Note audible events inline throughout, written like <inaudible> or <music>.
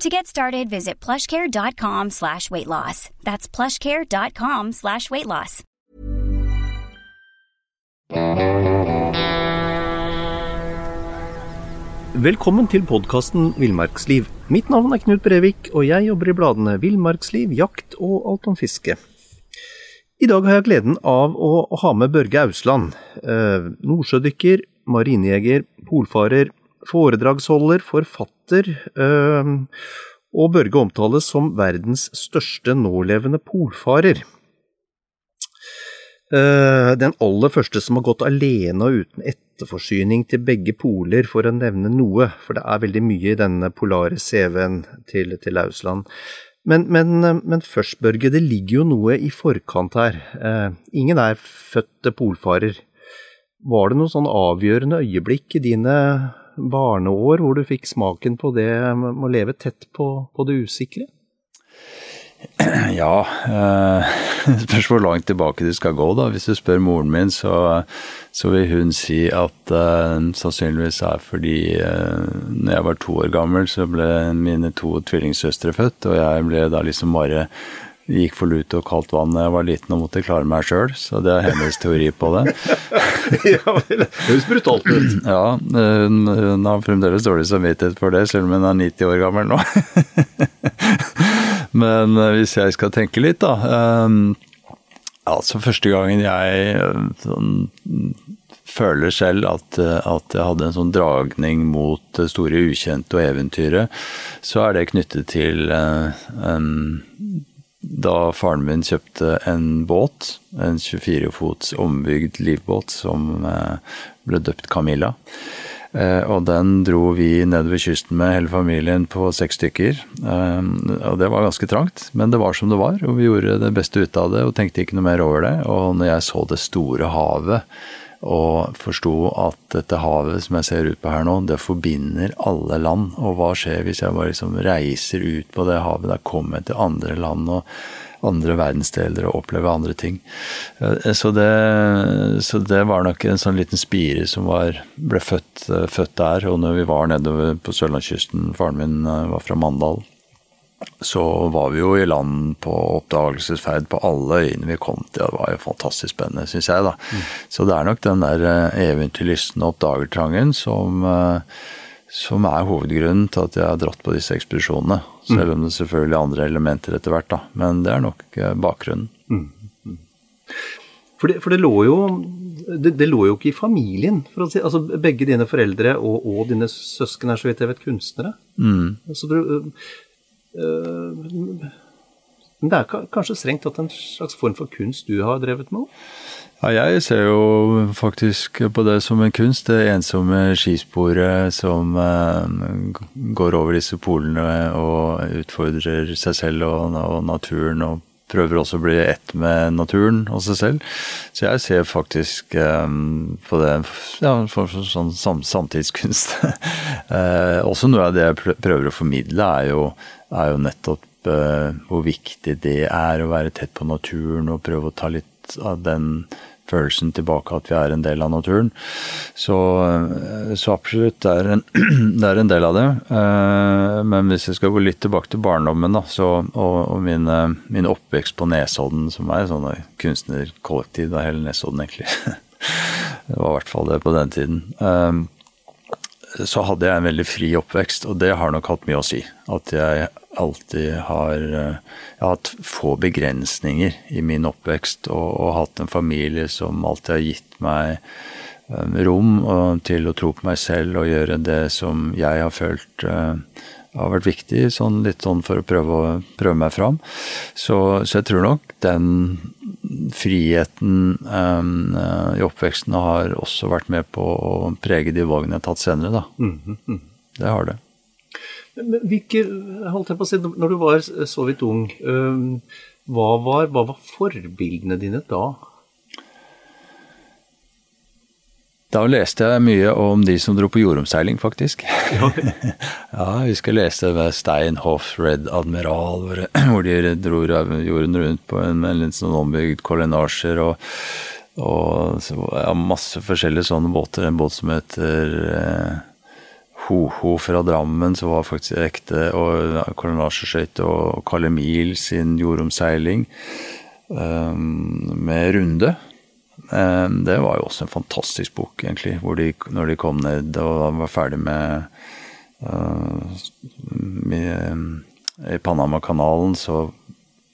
To get started, visit plushcare.com slash weight loss. That's plushcare.com slash weight loss. Velkommen til podkasten Villmarksliv. Mitt navn er Knut Brevik, og jeg jobber i bladene Villmarksliv, Jakt og Alt om fiske. I dag har jeg gleden av å ha med Børge Ausland. Eh, nordsjødykker, marinejeger, polfarer, foredragsholder, forfatter. Eh, og Børge omtales som verdens største nålevende polfarer. Eh, den aller første som har gått alene og uten etterforsyning til begge poler, for å nevne noe, for det er veldig mye i denne polare CV-en til, til Ausland. Men, men, men, først, Børge, det ligger jo noe i forkant her. Eh, ingen er født polfarer. Var det noe sånn avgjørende øyeblikk i dine barneår hvor du fikk smaken på det med å leve tett på, på det usikre? <clears throat> Ja, eh, <laughs> spørs hvor langt tilbake du skal gå, da. Hvis du spør moren min, så, så vil hun si at uh, sannsynligvis er fordi uh, når jeg var to år gammel, så ble mine to tvillingsøstre født, og jeg ble da liksom bare gikk for lut og kaldt vann da jeg var liten og måtte klare meg sjøl, så det er hennes teori på det. <laughs> ja, det høres brutalt ut. <clears throat> Ja, hun, har fremdeles dårlig samvittighet for det, selv om hun er 90 år gammel nå. <laughs> Men eh, hvis jeg skal tenke litt, da. Um, altså første gangen jeg eh, sånn, føler selv at, at, jeg hadde en sånn dragning mot det store ukjente og eventyret, så er det knyttet til um, da faren min kjøpte en båt, en 24 fots ombygd livbåt som uh, ble døpt Camilla. Eh, og den dro vi nedover kysten med hele familien på seks stykker. Eh, og det var ganske trangt, men det var som det var, og vi gjorde det beste ut av det og tenkte ikke noe mer over det. Og når jeg så det store havet og forsto at dette havet som jeg ser ut på her nå, det forbinder alle land. Og hva skjer hvis jeg bare liksom reiser ut på det havet? Der kommer jeg til andre land. og andre verdensdeler og opplever andre ting. Eh, så det, så det var nok en sånn liten spire som var, ble født, eh, født, der. Og når vi var nedover på sørlandskysten, faren min eh, var fra Mandal, så var vi jo i land på oppdagelsesferd på alle øyene vi kom til. Det var jo fantastisk spennende, syns jeg. da. Mm. Så det er nok den der eventyrlystne og oppdagertrangen som som er hovedgrunnen til at jeg har dratt på disse ekspedisjonene. Selv om det selvfølgelig er andre elementer etter hvert, da. Men det er nok eh, bakgrunnen. Mm. Mm. For, det, for det, lå jo, det, det, lå jo ikke i familien. for å si, altså Begge dine foreldre og, og dine søsken er så vidt jeg vet kunstnere. Mm. Altså, du, men det er kanskje strengt tatt en slags form for kunst du har drevet med? Ja, jeg ser jo faktisk på det som en kunst. Det ensomme skisporet som uh, går over disse polene og utfordrer seg selv og, naturen. og prøver også å bli ett med naturen og seg selv. Så jeg ser faktisk um, på det ja, for, sånn sam, samtidskunst. <laughs> også noe av det jeg prøver å formidle, er jo, er jo nettopp uh, hvor viktig det er å være tett på naturen og prøve å ta litt av den følelsen tilbake at vi er en del av naturen. Så, eh, så absolutt, det er, en, <clears throat> det er, en, del av det. Eh, men hvis jeg skal gå litt tilbake til barndommen, da, så, og, og min, min, oppvekst på Nesodden, som er sånn kunstnerkollektiv, da hele Nesodden egentlig. <laughs> Det var i hvert fall det på den tiden. Eh, så hadde jeg en veldig fri oppvekst, og det har nok hatt mye å si. At jeg alltid har Jeg har hatt få begrensninger i min oppvekst og, og hatt en familie som alltid har gitt meg rom til å tro på meg selv og gjøre det som jeg har følt har vært viktig, sånn litt sånn for å prøve, prøve meg fram. Så, så, jeg tror nok den friheten um, i oppveksten har også vært med på å prege de valgene jeg har tatt senere, da. Mm -hmm. Det har det. Men hvilke, holdt jeg på å si, Når du var så vidt ung, um, hva, var, hva var forbildene dine da? Da leste jeg mye om de som dro på jordomseiling, faktisk. Ja, <laughs> ja vi skal lese ved Steinhoff, Red Admiral, hvor, <clears throat> hvor de dro jorden rundt på en, en litt sånn ombygd kolonnasjer. Og, og ja, masse forskjellige sånne båter. En båt som heter eh, Ho-Ho fra Drammen, som var faktisk ekte, og kolonnasjeskøyte, og Kalle Mil sin jordomseiling um, med runde. Ehm, det var jo også en fantastisk bok, egentlig. Hvor de, når de kom ned og var ferdig med, uh, med I Panamakanalen så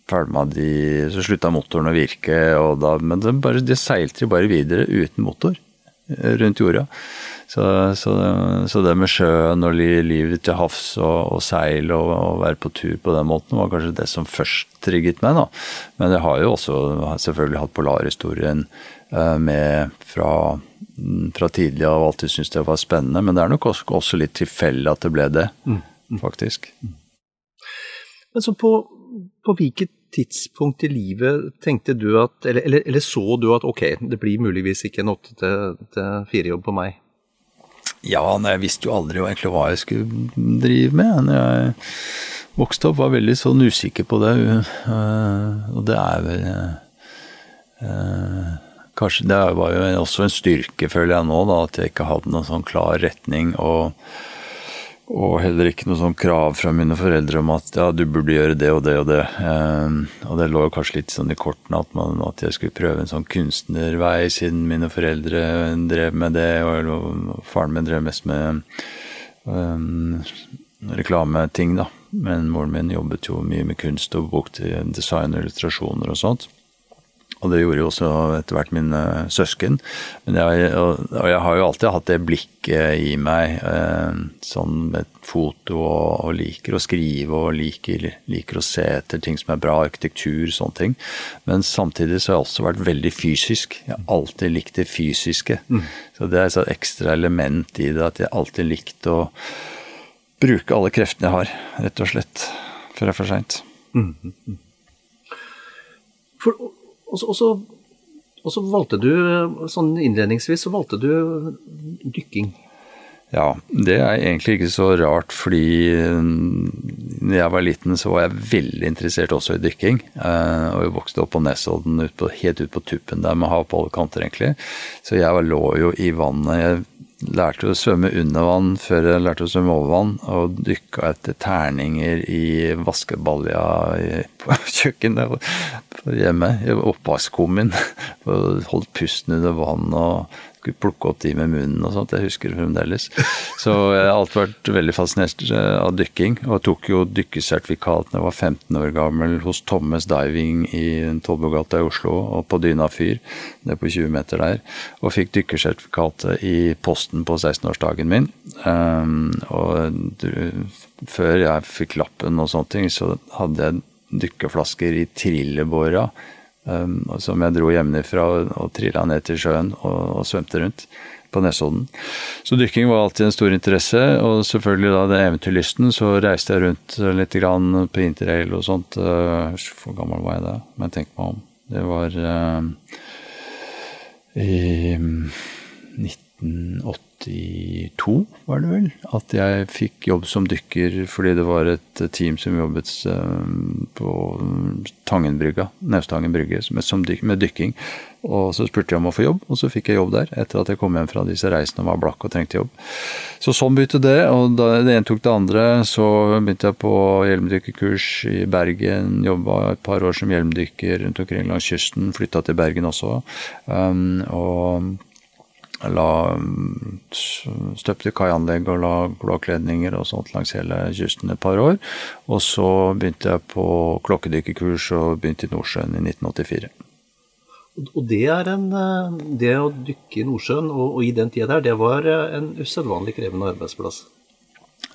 med de, så slutta motoren å virke, da, men det, bare, de seilte jo bare videre uten motor eh, rundt jorda. Så, så, så, det med sjøen og livet til havs og, og seil og, og, være på tur på den måten var kanskje det som først trigget meg. da. Men jeg har jo også selvfølgelig hatt polarhistorien Eh, med fra, mm, fra tidlig av alltid syntes det var spennende. Men det er nok også, også litt tilfeldig at det ble det, mm. mm. faktisk. Mm. Men så på, på, hvilket tidspunkt i livet tenkte du at eller, eller, eller, så du at ok, det blir muligvis ikke en åtte til, fire-jobb på meg? Ja, jeg visste jo aldri egentlig hva jeg skulle drive med. Når jeg vokste opp var veldig sånn usikker på det, eh, og det er vel uh, kanskje, Det var jo også en styrke, føler jeg nå, da, at jeg ikke hadde noen sånn klar retning. og og heller ikke noe sånn krav fra mine foreldre om at ja, du burde gjøre det og det og det. Eh, og det lå kanskje litt sånn i kortene at, man, at, jeg skulle prøve en sånn kunstnervei, siden mine foreldre drev med det, og, og faren min drev mest med um, reklameting, da. Men moren min jobbet jo mye med kunst og bok til design og illustrasjoner og sånt. Og det gjorde jo også etter hvert mine søsken. Men jeg, og, jeg har jo alltid hatt det blikket i meg, eh, sånn med foto, og, og, liker å skrive og liker, liker, å se etter ting som er bra, arkitektur, sånne ting. Men samtidig så har jeg også vært veldig fysisk. Jeg har alltid likt det fysiske. Mm. Så det er et ekstra element i det, at jeg alltid likt å bruke alle kreftene jeg har, rett og slett, før det er for seint. Mm. For og så, valgte du, sånn innledningsvis, så valgte du dykking. Ja, det er egentlig ikke så rart, fordi da jeg var liten så var jeg veldig interessert også i dykking. Eh, og jeg vokste opp på Nesodden, helt ut på tuppen der med hav på alle kanter, egentlig. Så jeg lå jo i vannet. Jeg lærte å svømme under vann før jeg lærte å svømme over vann, og dykka etter terninger i vaskebalja <laughs> på kjøkkenet hjemme. I oppvaskkummen. <laughs> Holdt pusten under vann og skulle plukke opp de med munnen og sånt. Jeg husker det fremdeles. Så jeg har alltid vært veldig fascinert av dykking, og tok jo dykkesertifikat da jeg var 15 år gammel hos Thomas Diving i Tollbugata i Oslo, og på Dyna fyr, nede på 20 meter der. Og fikk dykkersertifikatet i posten på 16-årsdagen min. Um, og før jeg fikk lappen og sånne ting, så hadde jeg dykkerflasker i trillebåra um, som jeg dro hjemmefra og, og trilla ned til sjøen og, og svømte rundt på Nesodden. Så dykking var alltid en stor interesse, og selvfølgelig da den eventyrlysten, så reiste jeg rundt litt grann på interrail og sånt. Uh, hvor gammel var jeg da? Må jeg tenke meg om. Det var uh, i 1980 82, var det vel, at jeg fikk jobb som dykker fordi det var et team som jobbet eh, på Tangenbrygga, Naustangen brygge, med dykking. Og så spurte jeg om å få jobb, og så fikk jeg jobb der etter at jeg kom hjem fra disse reisene og var blakk og trengte jobb. Så sånn begynte det, og da det ene tok det andre, så begynte jeg på hjelmdykkerkurs i Bergen. Jobba et par år som hjelmdykker rundt omkring langs kysten, flytta til Bergen også. Um, og la støpte kaianlegg og la kloakkledninger og sånt langs hele kysten et par år. Og så begynte jeg på klokkedykkerkurs og begynte i Nordsjøen i 1984. Og det er en Det å dykke i Nordsjøen og, og i den tida der, det var en usedvanlig krevende arbeidsplass?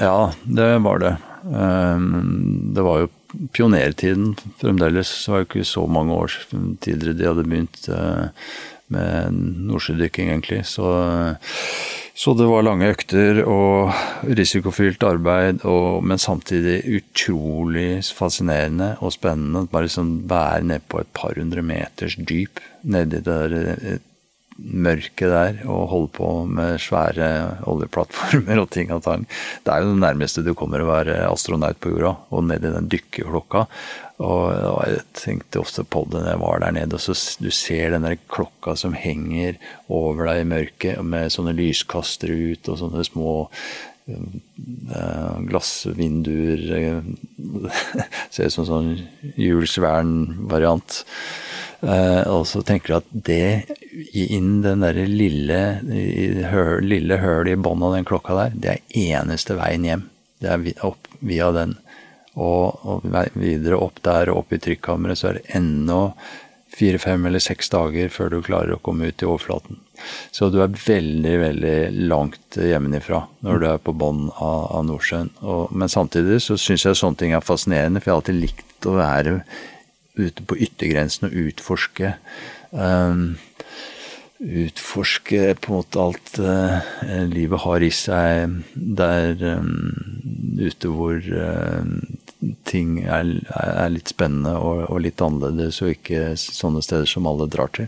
Ja, det var det. Ehm, det var jo pionertiden fremdeles. Det var jo ikke så mange år tidligere de hadde begynt eh, med nordsjødykking, egentlig. Så, så, det var lange økter og risikofylt arbeid, og, men samtidig utrolig fascinerende og spennende. Bare liksom være nede på et par hundre meters dyp nedi det der mørket der og holde på med svære oljeplattformer og ting og tang. Det er jo det nærmeste du kommer å være astronaut på jorda, og ned i den dykkerklokka. Og, og, jeg tenkte ofte på det når jeg var der nede, og så du ser den der klokka som henger over deg i mørket med sånne lyskastere ut og sånne små uh, glassvinduer. <laughs> Ser ut som sånn Jules Verne-variant. Uh, og så tenker du at det inn den der lille, lille hølet i bånn av den klokka der, det er eneste veien hjem. Det er opp via den. Og, og videre opp der og opp i trykkammeret så er det ennå fire, fem eller seks dager før du klarer å komme ut i overflaten. Så du er veldig, veldig langt hjemmefra når du er på bånn av, av, Nordsjøen. Og, men samtidig så syns jeg sånne ting er fascinerende, for jeg har alltid likt å være ute på yttergrensen og utforske um, Utforske på en måte alt uh, livet har i seg der um, ute hvor uh, ting er, er, litt spennende og, og, litt annerledes, og ikke sånne steder som alle drar til.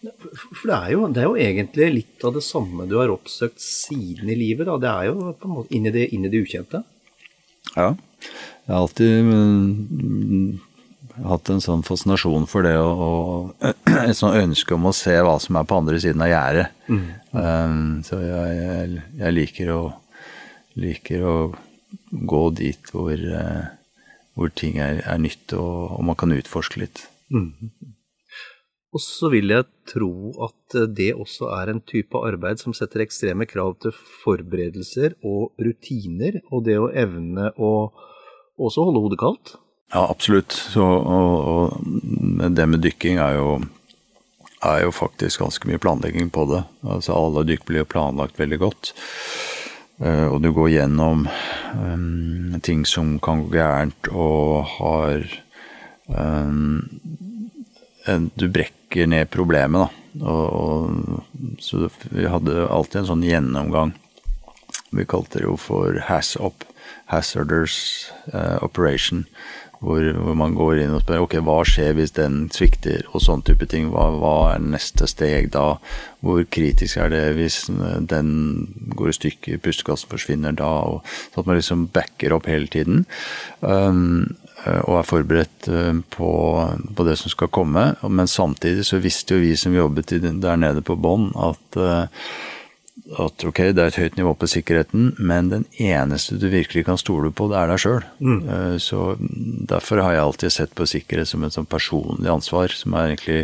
For det er, jo, det er, jo, egentlig litt av det samme du har oppsøkt siden i livet. Da. Det er jo på en måte inn i det, inn i det ukjente. Ja. Jeg har alltid hatt en sånn fascinasjon for det og, <clears throat> og et sånt ønske om å se hva som er på andre siden av gjerdet. Mm. Um, så jeg, jeg, jeg, liker, å, liker å gå dit hvor, uh, hvor ting er, er nytt og, og, man kan utforske litt. Mm. Og så vil jeg tro at det også er en type arbeid som setter ekstreme krav til forberedelser og rutiner, og det å evne å også holde hodet kaldt. Ja, absolutt. Så, og, og, det med dykking er jo, er jo, faktisk ganske mye planlegging på det. Altså Alle dykk blir jo planlagt veldig godt. Uh, og du går gjennom um, ting som kan gå gærent, og har um, en, Du brekker ned problemet, da. Og, og, så vi hadde alltid en sånn gjennomgang. Vi kalte det jo for HAS Hazarders uh, Operation. Hvor, hvor, man går inn og spør ok, hva skjer hvis den svikter, og sånn type ting. Hva, hva, er neste steg da? Hvor kritisk er det hvis den går i stykker, pustekassen forsvinner da? Og, sånn at man liksom backer opp hele tiden. Um, og er forberedt um, på, på, det som skal komme. Men samtidig så visste jo vi som jobbet der nede på bånn, at uh, at ok, det er et høyt nivå på sikkerheten, men den eneste du virkelig kan stole på, det er deg sjøl. Mm. Eh, så derfor har jeg alltid sett på sikkerhet som et sånn personlig ansvar, som er egentlig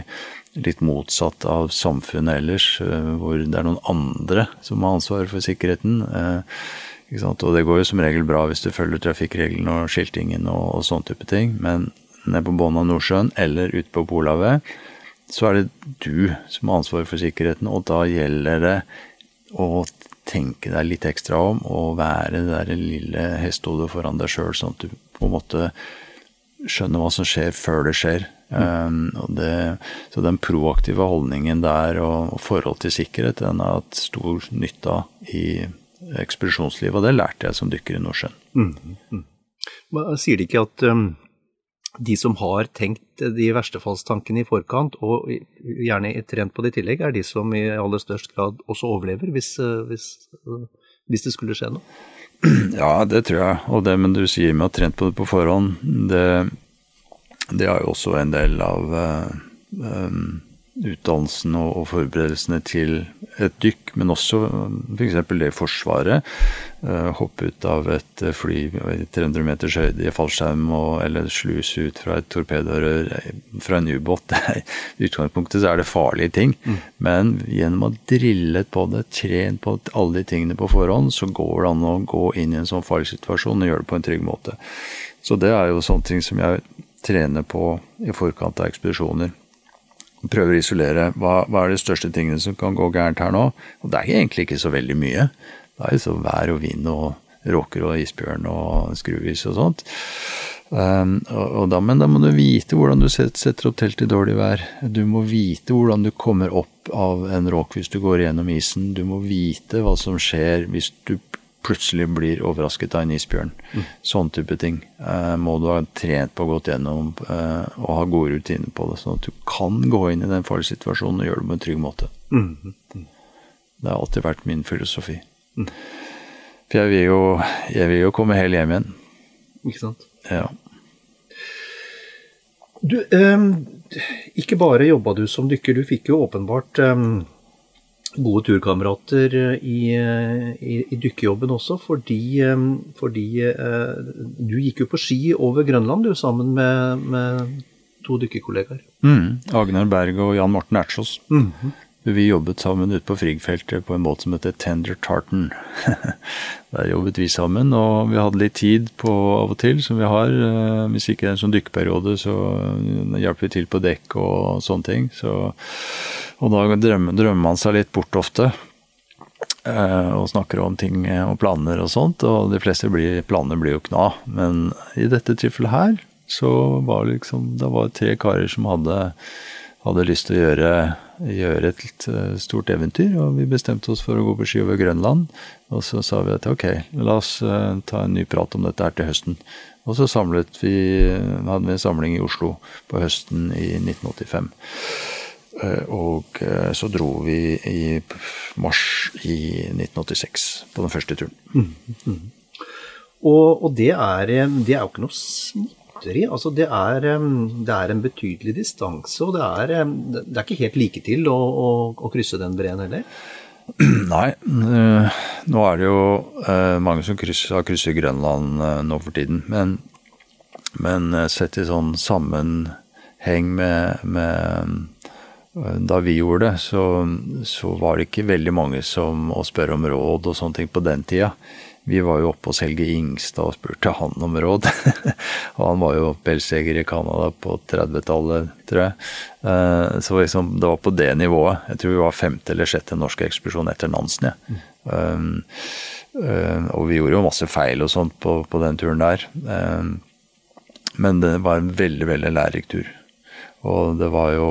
litt motsatt av samfunnet ellers, eh, hvor det er noen andre som har ansvaret for sikkerheten. Eh, og det går jo som regel bra hvis du følger trafikkreglene og skiltingen og, og sånn type ting, men nede på bunnen av Nordsjøen eller ute på Polhavet, så er det du som har ansvaret for sikkerheten, og da gjelder det å tenke deg litt ekstra om og være det der lille hestehodet foran deg sjøl, sånn at du på en måte skjønner hva som skjer før det skjer. Mm. Um, det, så den proaktive holdningen der og, og forhold til sikkerhet, den har hatt stor nytte av i ekspedisjonslivet, og det lærte jeg som dykker i Nordsjøen. Mm. Mm. Sier de ikke at um, de som har tenkt de verstefallstankene i forkant, og gjerne trent på det i tillegg, er de som i aller størst grad også overlever, hvis, hvis, hvis det skulle skje noe? <clears throat> Ja, det tror jeg. Og det men du sier med å ha trent på det på forhånd, det, det er jo også en del av um, utdannelsen og, og, forberedelsene til et dykk, men også f.eks. det Forsvaret. Uh, hoppe ut av et fly i 300 meters høyde i fallskjerm eller sluse ut fra et torpedorør fra en ubåt. <laughs> I utgangspunktet så er det farlige ting, mm. men gjennom å drille på det, trent på alle de tingene på forhånd, så går det an å gå inn i en sånn farlig situasjon og gjøre det på en trygg måte. Så det er jo sånne ting som jeg trener på i forkant av ekspedisjoner prøver å isolere hva, hva, er de største tingene som kan gå gærent her nå. Og det er egentlig ikke så veldig mye. Det er jo så vær og vind og råker og isbjørn og skruis og sånt. Um, og, og da, men da må du vite hvordan du setter opp telt i dårlig vær. Du må vite hvordan du kommer opp av en råk hvis du går gjennom isen. Du må vite hva som skjer hvis du plutselig blir overrasket av en isbjørn. Mm. Sånn type ting eh, må du ha trent på, gått gjennom eh, og ha gode rutiner på det. Sånn at du kan gå inn i den farlige situasjonen og gjøre det på en trygg måte. Mm. Mm. Det har alltid vært min filosofi. Mm. For jeg vil, jo, jeg vil jo komme helt hjem igjen. Ikke sant. Ja. Du, eh, ikke bare jobba du som dykker, du fikk jo åpenbart um, gode turkamerater eh, i, eh, i, i dykkejobben også, fordi, eh, fordi du gikk jo på ski over Grønland du, sammen med, med to dykkerkollegaer. Mm, Agnar Berg og Jan Morten Ertsås. Mm -hmm. Vi jobbet sammen ute på Frigg-feltet på en båt som heter Tender Tartan. <laughs> Der jobbet vi sammen, og vi hadde litt tid på av og til, som vi har. Hvis ikke det er en sånn dykkeperiode, så hjelper vi til på dekk og sånne ting. Så og da drømmer, drømmer man seg litt bort ofte. Eh, og snakker om ting og planer og sånt, og de fleste blir, planer blir jo ikke noe av. Men i dette tilfellet her, så var det liksom Det var tre karer som hadde, hadde lyst til å gjøre, gjøre et eh, stort eventyr, og vi bestemte oss for å gå på ski over Grønland. Og så sa vi at ok, la oss uh, ta en ny prat om dette her til høsten. Og så samlet vi, hadde vi en samling i Oslo på høsten i 1985. Eh, og eh, så dro vi i mars i 1986 på den første turen. Mm, mm. Og, og det, er, eh, det, er, jo ikke noe småtteri. Altså det, er, det er en betydelig distanse, og det er, det er ikke helt like til å, å, å krysse den breen heller? <clears throat> Nei, nå er det jo mange som krysser, har krysset Grønland nå for tiden. Men, men sett i sånn sammenheng med, med da vi gjorde det, så, så, var det ikke veldig mange som å spørre om råd og sånne ting på den tida. Vi var jo oppe hos Helge Ingstad og spurte han om råd. <laughs> og han var jo pelsjeger i Canada på 30-tallet, tror jeg. Eh, så liksom, det var på det nivået. Jeg tror vi var femte eller sjette norske ekspedisjon etter Nansen. Ja. Mm. Um, um, og vi gjorde jo masse feil og sånt på, på den turen der. Um, men det var en veldig, veldig lærerik tur. Og det var jo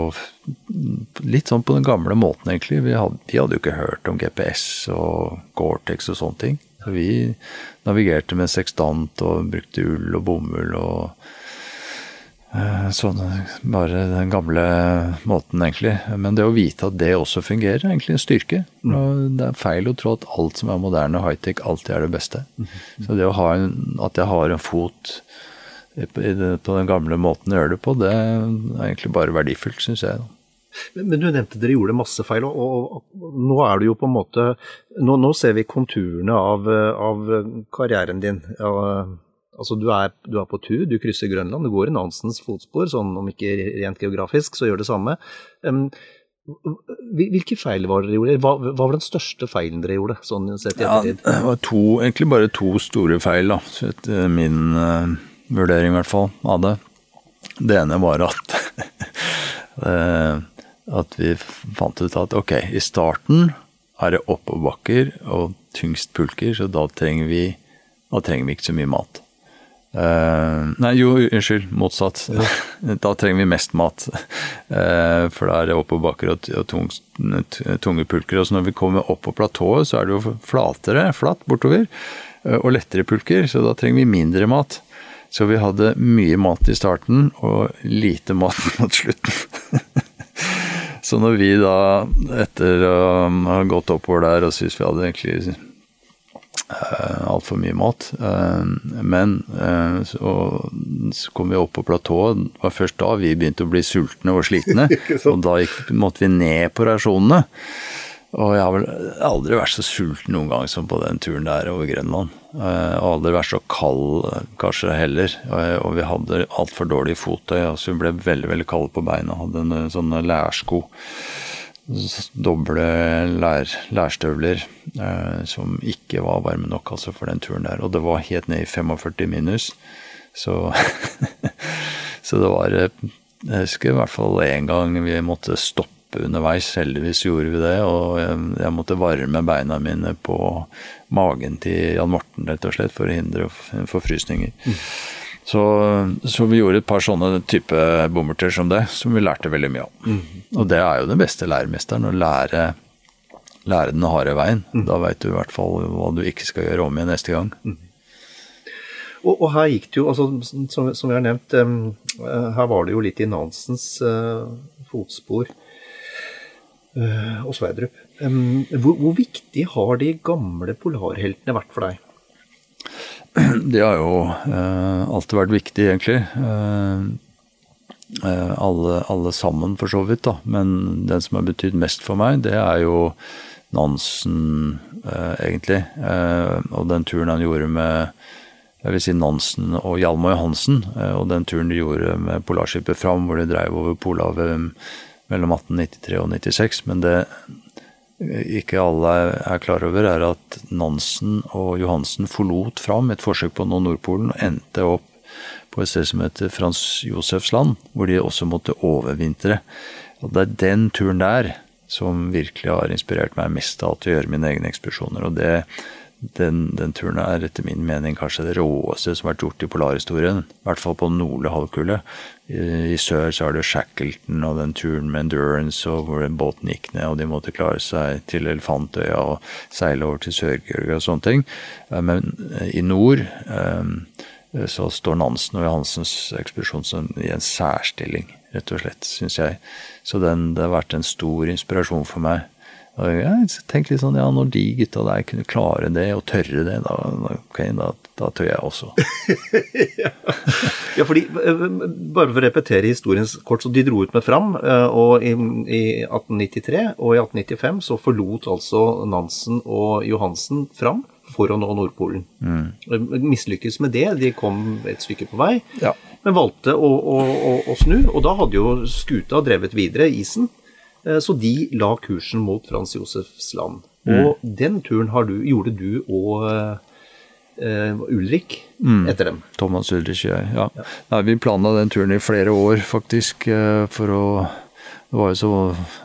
litt sånn på den gamle måten, egentlig. Vi hadde, vi hadde jo ikke hørt om GPS og Gore-Tex og sånne ting. Så vi navigerte med sekstant og brukte ull og bomull og sånn bare den gamle måten, egentlig. Men det å vite at det også fungerer, er egentlig en styrke. Mm. Og det er feil å tro at alt som er moderne og high-tech, alltid er det beste. Mm. Så det å ha en, at jeg har en fot på den gamle måten å gjøre det på, det er egentlig bare verdifullt, syns jeg. Men, men, du nevnte dere gjorde masse feil, og, og, og, nå er du jo på en måte Nå, nå ser vi konturene av, av karrieren din. Altså du er, du er, på tur, du krysser Grønland, du går i Nansens fotspor, sånn om ikke rent geografisk, så gjør det samme. Um, hvilke feil var dere gjorde? Hva, hva, var den største feilen dere gjorde? sånn sett i ettertid? Ja, det var to, egentlig bare to store feil, da. Etter min uh vurdering, i hvert fall, av det. Det ene var at <laughs> eh, at vi fant ut at ok, i starten er det oppoverbakker og tyngst pulker, så da trenger vi, da trenger vi ikke så mye mat. Uh, nei, jo, unnskyld, motsatt. Ja. <laughs> Da trenger vi mest mat. Uh, for da er det oppoverbakker og, og tung, tunge pulker. Og så når vi kommer opp på platået, så er det jo flatere, flatt bortover, uh, og lettere pulker, så da trenger vi mindre mat. Så vi hadde mye mat i starten og lite mat <laughs> mot slutten. Så når vi da, etter å ha gått oppover der og syntes vi hadde egentlig uh, altfor mye mat. Uh, men uh, så, kom vi opp på platået. Det var først da vi begynte å bli sultne og slitne. <laughs> og da måtte vi ned på rasjonene. Og jeg har vel aldri vært så sulten noen gang som på den turen der over Grønland. Og aldri vært så kald kanskje heller. Og vi hadde altfor dårlig fottøy. Altså vi ble veldig veldig kalde på beina. Hadde en sånne lærsko. Doble lær, lærstøvler eh, som ikke var varme nok altså for den turen der. Og det var helt ned i 45 minus. Så, <laughs> så det var Jeg husker i hvert fall én gang vi måtte stoppe underveis. Heldigvis gjorde vi det. Og jeg måtte varme beina mine på magen til Jan Morten, rett og slett, for å hindre forfrysninger. Mm. Så, så, vi gjorde et par sånne type bommerter som det, som vi lærte veldig mye om. Mm. Og det er jo den beste læremesteren, å lære, lære den harde veien. Mm. Da veit du i hvert fall hva du ikke skal gjøre om igjen neste gang. Mm. Og, og, her gikk det jo, altså, som, som vi har nevnt, um, her var det jo litt i Nansens uh, fotspor og Sverdrup. Hvor, hvor, viktig har de gamle polarheltene vært for deg? <clears throat> De har jo uh, alltid vært viktig, egentlig. Alle, alle, sammen, for så vidt. da. Men den som har betydd mest for meg, det er jo Nansen, egentlig. og den turen han gjorde med jeg vil si Nansen og Hjalmar Johansen, og den turen de gjorde med Polarskipet Fram, hvor de dreiv over Polhavet mellom 1893 og 96, men det ikke alle er klar over, er at Nansen og Johansen forlot Fram et forsøk på å nå Nordpolen og endte opp på et sted som heter Frans Josefs land, hvor de også måtte overvintre. Og Det er den turen der som virkelig har inspirert meg mest av å gjøre mine egne ekspedisjoner. og det den, den, turen er etter min mening kanskje det råeste som har vært gjort i polarhistorien. I hvert fall på den nordlige halvkule. I, I, sør så er det Shackleton og den turen med Endurance og hvor båten gikk ned og de måtte klare seg til Elefantøya og seile over til Sør-Georgia og sånne ting. Eh, men eh, i nord um, så står Nansen og Johansens ekspedisjon i en særstilling, rett og slett, syns jeg. Så den, det har vært en stor inspirasjon for meg og jeg tenkte litt sånn, ja, når de gutta der kunne klare det og tørre det, da, okay, da, da tør jeg også. <laughs> ja. ja, fordi, eh, bare for å repetere historiens kort, så de dro ut med Fram, eh, og i, i 1893 og i 1895 så forlot altså Nansen og Johansen Fram for å nå Nordpolen. Mm. Mislykkes med det, de kom et stykke på vei, ja. men valgte å, å, å, å, snu. Og da hadde jo skuta drevet videre, isen. Eh, så de la kursen mot Frans Josefs land. Mm. Og den turen du, gjorde du og uh, Ulrik mm. etter dem. Thomas Ulrik og jeg, ja. ja. Nei, vi planla den turen i flere år, faktisk, for å det var jo så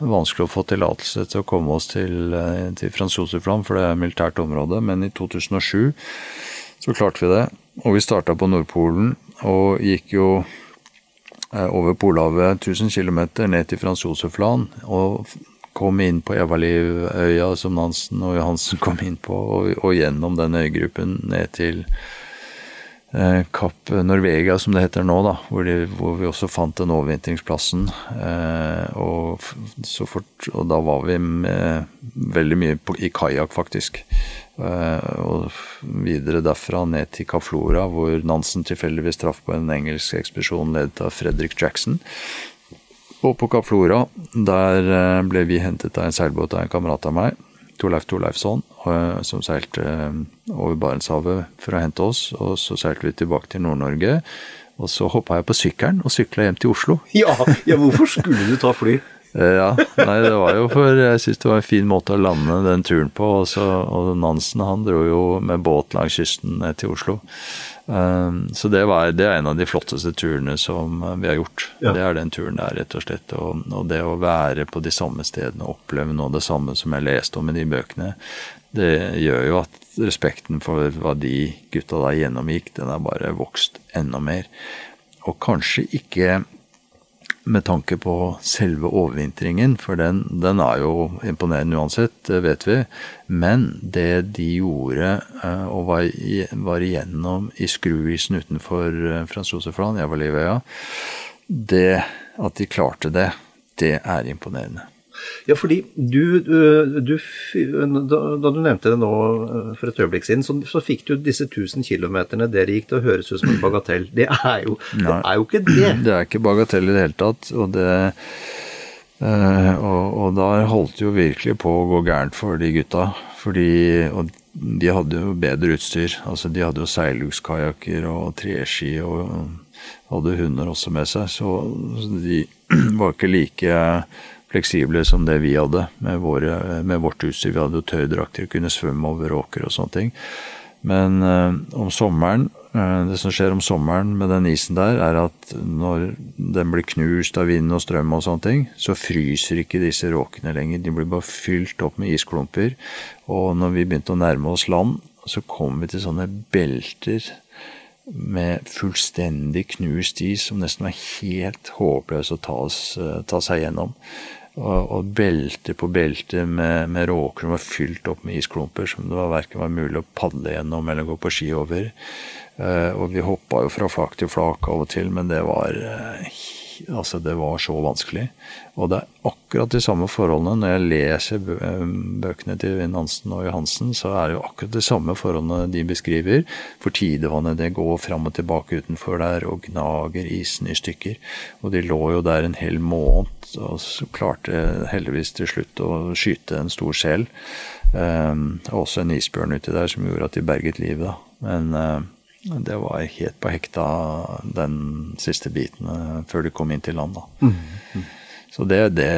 vanskelig å få tillatelse til å komme oss til, til Frans Josef land, for det er militært område. Men i 2007 så klarte vi det. Og vi starta på Nordpolen og gikk jo over Polhavet 1000 km ned til Frans Josef Land. Og kom inn på Evalivøya, som Nansen og Johansen kom inn på, og, og gjennom den øygruppen ned til eh, Kapp Norvegia, som det heter nå, da, hvor, de, hvor vi også fant den overvintringsplassen. Eh, og, fort, og, da var vi med, veldig mye på, i kajakk, faktisk. Eh, og videre derfra ned til Kaflora, hvor Nansen tilfeldigvis traff på en engelsk ekspedisjon ledet av Fredrik Jackson. Og på Kaflora, der eh, ble vi hentet av en seilbåt av en kamerat av meg, Torleif Torleifsson, eh, som seilte over Barentshavet for å hente oss. Og så seilte vi tilbake til Nord-Norge. Og så hoppa jeg på sykkelen og sykla hjem til Oslo. Ja, ja hvorfor skulle du ta fly? Eh, ja, nei, det var jo for Jeg syns det var en fin måte å lande den turen på. Og, så, og Nansen han dro jo med båt langs kysten ned til Oslo. Um, så det, var, det, er en av de flotteste turene som vi har gjort. Ja. Det er den turen der, rett og slett. Og, og, det å være på de samme stedene og oppleve noe av det samme som jeg leste om i de bøkene, det gjør jo at respekten for hva de gutta da gjennomgikk, den har bare vokst enda mer. Og kanskje ikke med tanke på selve overvintringen, for den, den, er jo imponerende uansett, det vet vi. Men det de gjorde eh, og var, var igjennom i skruisen utenfor eh, Frans Josefland, jeg var Livøya, det at de klarte det, det er imponerende. Ja, fordi du, du, Da du nevnte det nå eh, for et øyeblikk siden, så, så fikk du disse 1000 km dere gikk til å høres ut som en bagatell. Det er, jo, det er jo ikke det. <clears throat> Det er ikke bagatell i det hele tatt. og det Uh, og, og da holdt det jo virkelig på å gå gærent for de gutta. Fordi, og de hadde jo bedre utstyr. Altså, de hadde jo seilukskajakker og treski og hadde hunder også med seg. Så de <clears throat> var ikke like fleksible som det vi hadde med, våre, med vårt utstyr. Vi hadde jo tøydrakter, kunne svømme over åker og sånne ting. Men øh, om sommeren Eh, det som skjer om sommeren med den isen der, er at når den blir knust av vind og strøm og sånne ting, så fryser ikke disse råkene lenger. De blir bare fylt opp med isklumper. Og når vi begynte å nærme oss land, så kom vi til sånne belter med fullstendig knust is som nesten var helt håpløs å ta, oss, eh, ta seg gjennom. Og, og belte på belte med, med råker som var fylt opp med isklumper som det var verken var mulig å padle gjennom eller gå på ski over. Uh, og vi hoppa jo fra flak til flak av og til, men det var uh, Altså, det var så vanskelig. Og det er akkurat de samme forholdene. Når jeg leser eh, bøkene til Vinn Hansen og Johansen, så er det jo akkurat de samme forholdene de beskriver. For tidevannet det går fram og tilbake utenfor der og gnager isen i stykker. Og de lå jo der en hel måned, og så klarte heldigvis til slutt å skyte en stor sel. Um, også en isbjørn uti der som gjorde at de berget livet, da. Men uh, det var helt på hekta den siste biten eh, før de kom inn til land. Mm. Mm. Så det, det,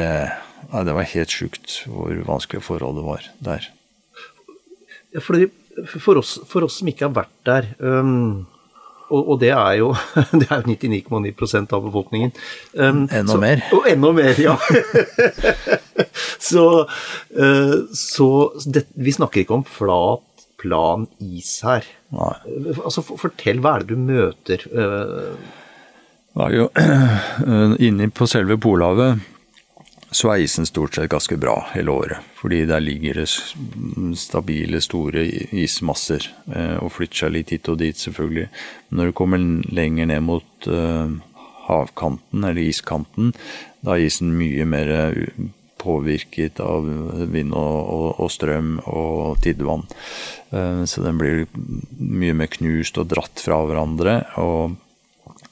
ja, det, var helt sjukt hvor vanskelig forholdet var der. Fordi for oss, for oss, som ikke har vært der, um, og, og, det er jo <laughs> 99,9% av befolkningen um, Enda så, mer. Og enda mer, ja. <laughs> så, uh, så det, vi snakker ikke om flat plan is her. Nei. Altså, fortell, hva er det du møter? Det er jo <clears throat> Inni på selve Polhavet så er isen stort sett ganske bra hele året. Fordi der ligger det stabile, store ismasser. Eh, og flytter seg litt hit og dit, selvfølgelig. Men når du kommer lenger ned mot havkanten, eller iskanten, da er isen mye mer påvirket av vind og, og, og strøm og tidevann. Eh, så den blir mye mer knust og dratt fra hverandre. Og,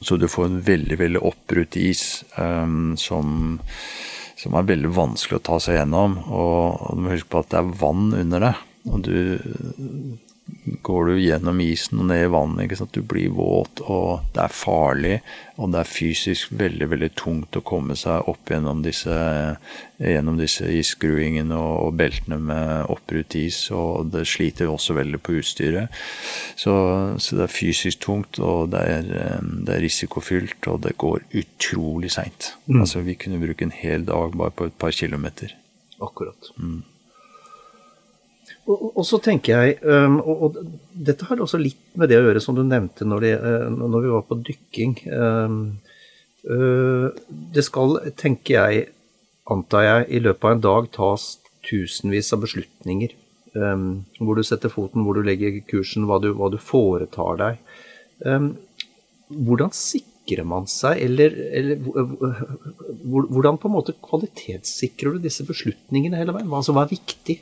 så du får en veldig veldig oppbrutt is um, som, som, er veldig vanskelig å ta seg gjennom. Og, du må huske på at det er vann under det. Og du går du gjennom isen og ned i vannet. ikke sant? Du blir våt, og det er farlig. Og det er fysisk veldig veldig tungt å komme seg opp gjennom disse, gjennom disse isskruingene og, og, beltene med oppbrutt is. Og det sliter også veldig på utstyret. Så, så det er fysisk tungt, og det er, det er risikofylt, og det går utrolig seint. Mm. Altså, vi kunne bruke en hel dag bare på et par kilometer. Akkurat. Mm. Og, og, så tenker jeg, um, og, og, dette har også litt med det å gjøre som du nevnte når, det, uh, når vi var på dykking. Um, uh, det skal, tenker jeg, antar jeg, i løpet av en dag tas tusenvis av beslutninger. Um, hvor du setter foten, hvor du legger kursen, hva du, hva du foretar deg. Um, hvordan sikrer man seg, eller, eller, hvordan på en måte kvalitetssikrer du disse beslutningene hele veien? Hva som er viktig?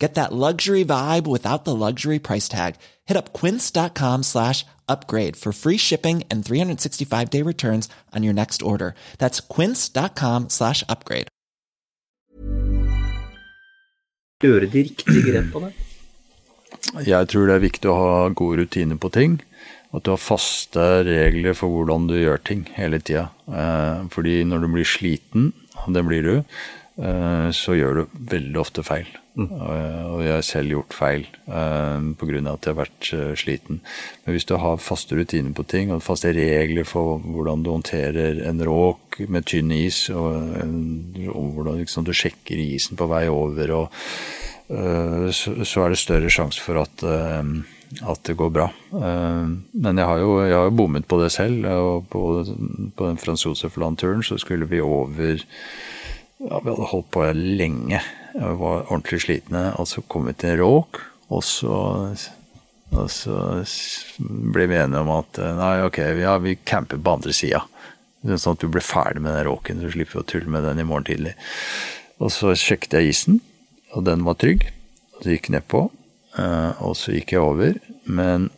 Get that luxury vibe without the luxury price tag. Hit up quince.com slash upgrade for free shipping and 365 day returns on your next order. That's quince.com slash upgrade. Gjøre de riktige grepene? Jeg tror det er viktig å ha gode rutiner på ting. At du har faste regler for hvordan du gjør ting hele tida. Eh, fordi når du blir sliten, og det blir du, så gjør du veldig ofte feil. Mm. Og jeg har selv gjort feil uh, pga. at jeg har vært sliten. Men hvis du har faste rutiner på ting og faste regler for hvordan du håndterer en råk med tynn is, og, og hvordan liksom, du sjekker isen på vei over, og, så, så, er det større sjanse for at at det går bra. Eh, men jeg har jo, jeg har jo bommet på det selv. og På, på den Frans Josef-landturen så skulle vi over ja, Vi hadde holdt på lenge. Vi var ordentlig slitne. Og så kom vi til en råk, og så, og så ble vi enige om at nei, ok, ja, vi camper på andre sida. Sånn at du blir ferdig med den råken, så slipper vi å tulle med den i morgen tidlig. Og så sjekket jeg isen, og den var trygg. Og så gikk jeg nedpå. Eh, og så gikk jeg over. Men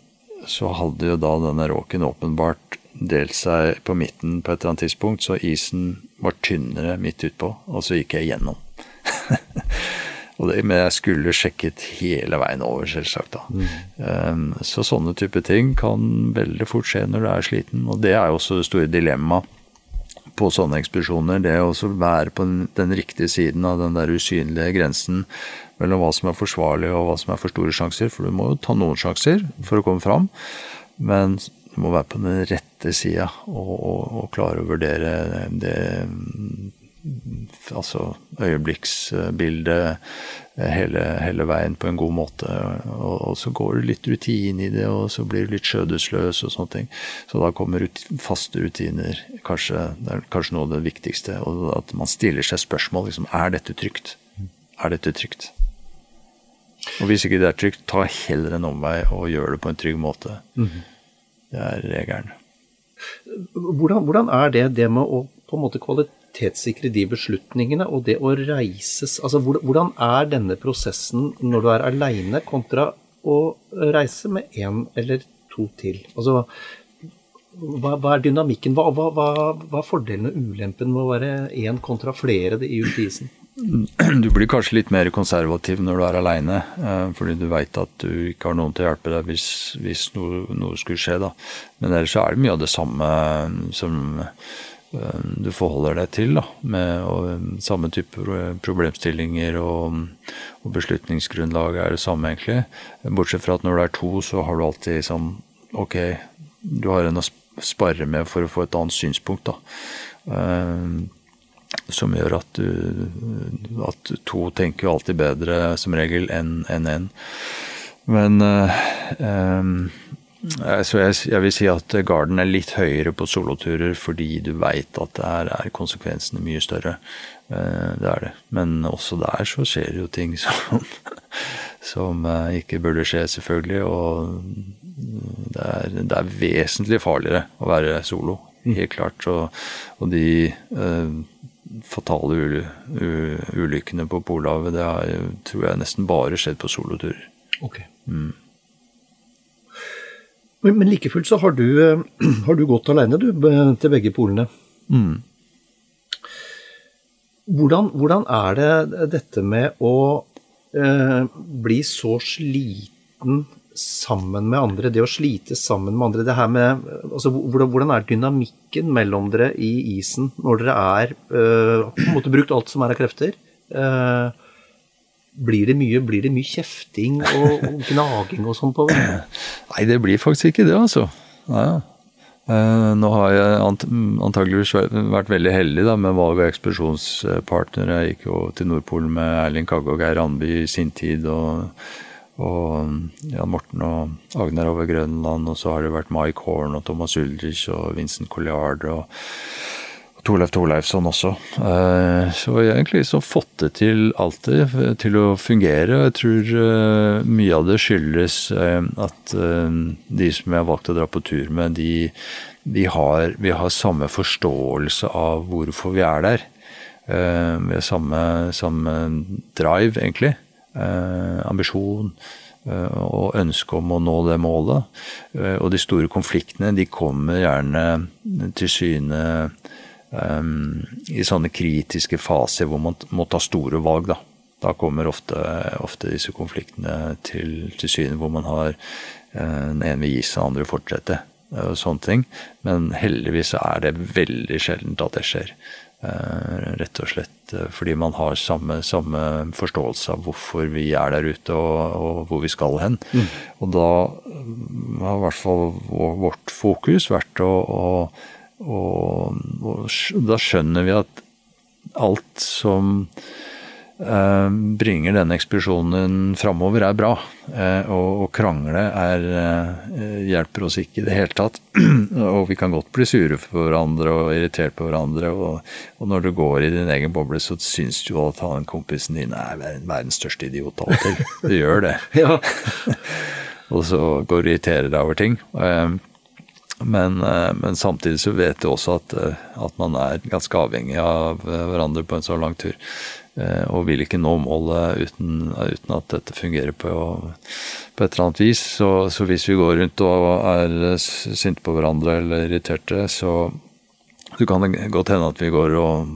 så hadde jo da denne råken åpenbart delt seg på midten på et eller annet tidspunkt, så isen var tynnere midt utpå, og så gikk jeg gjennom. <laughs> det, men jeg skulle sjekket hele veien over, selvsagt. da. Mm. Um, så sånne type ting kan veldig fort skje når du er sliten, og det er jo også det store dilemmaet på sånne ekspedisjoner. Det å være på den, den, riktige siden av den der usynlige grensen mellom hva som er forsvarlig og hva som er for store sjanser. For du må jo ta noen sjanser for å komme fram, men du må være på den rette sida og, og, og, klare å vurdere det Altså øyeblikksbildet hele, hele, veien på en god måte. Og, og, så går det litt rutine i det, og så blir du litt skjødesløs og sånne ting. Så da kommer ut, faste rutiner. Kanskje, det er kanskje noe av det viktigste. Og at man stiller seg spørsmål. Liksom, er dette trygt? Er dette trygt? Og hvis ikke det er trygt, ta heller en omvei og gjør det på en trygg måte. Mm -hmm. Det er regelen. Hvordan, hvordan, er det det med å på en måte kvalitetssikre de beslutningene og det å reises Altså hvordan er denne prosessen når du er aleine, kontra å reise med én eller to til? Altså hva, hva er dynamikken? Hva, hva, hva, er fordelen og ulempen med å være én kontra flere i isen? Du blir kanskje litt mer konservativ når du er aleine, eh, fordi du veit at du ikke har noen til å hjelpe deg hvis, hvis noe, noe, skulle skje. Da. Men ellers er det mye av det samme som eh, du forholder deg til. Da, med og, samme type problemstillinger og, og, beslutningsgrunnlag er det samme, egentlig. Bortsett fra at når du er to, så har du alltid sånn Ok, du har en å spare med for å få et annet synspunkt. da. Som gjør at, du, at to tenker jo alltid bedre som regel enn én. En, en. Men uh, så jeg, jeg, vil si at garden er litt høyere på soloturer fordi du veit at der er konsekvensene mye større. Uh, det er det. Men også der så skjer det jo ting som, <laughs> som ikke burde skje, selvfølgelig. Og det er, det er vesentlig farligere å være solo, helt klart. Og, og de fatale ulykkene på Polhavet, det har, tror jeg nesten bare skjedd på soloturer. Okay. Mm. Men, men like fullt så har du, eh, <clears throat> har du gått alene du, til begge polene. Mm. Hvordan, hvordan, er det dette med å eh, bli så sliten sammen med andre, det å slite sammen med andre. det her med, altså, hvordan, er dynamikken mellom dere i isen når dere er øh, på en måte brukt alt som er av krefter? Uh, blir det mye, blir det mye kjefting og, og gnaging og sånn på? Nei, det blir faktisk ikke det, altså. Ja. Uh, nå har jeg ant antageligvis vært veldig heldig da, med valg av ekspedisjonspartnere. Jeg gikk jo til Nordpolen med Erling Kagge og Geir Andby i sin tid. og og Jan Morten og Agner over Grønland, og så har det vært Mike Horn og Thomas Ulrich og Vincent Colliard og, og Torleif Torleifsson også. Eh, så jeg har egentlig liksom fått det til alltid, til å fungere. Jeg tror eh, mye av det skyldes eh, at de som jeg har valgt å dra på tur med, de, de har, vi har samme forståelse av hvorfor vi er der. Har samme, samme drive, egentlig ambisjon eh, og ønske om å nå det målet. Eh, og de store konfliktene de kommer gjerne til syne eh, i sånne kritiske faser hvor man må ta store valg. Da, da kommer ofte, ofte disse konfliktene til, til syne hvor man har den ene vil gi seg, den andre fortsette. Og sånne ting. Men heldigvis er det veldig sjeldent at det skjer. Rett og slett fordi man har samme, samme, forståelse av hvorfor vi er der ute og, og hvor vi skal hen. Mm. Og da har i hvert fall vårt fokus vært å, å, å, Da skjønner vi at alt som Eh, bringer denne ekspedisjonen framover, er bra. Eh, og å krangle er, eh, hjelper oss ikke i det hele tatt. <clears throat> og vi kan godt bli sure for hverandre og irritert på hverandre. Og, og når du går i din egen boble, så syns du at han kompisen din er verdens største idiot av og til. Du gjør det. <laughs> <laughs> og så går du og irriterer deg over ting. Men, men, samtidig så vet du også at, at man er ganske avhengig av hverandre på en så lang tur. Eh, og vil ikke nå målet uten, uten at dette fungerer på, på, et eller annet vis. Så, så, hvis vi går rundt og er sinte på hverandre eller irriterte, så, så kan det godt hende at vi går og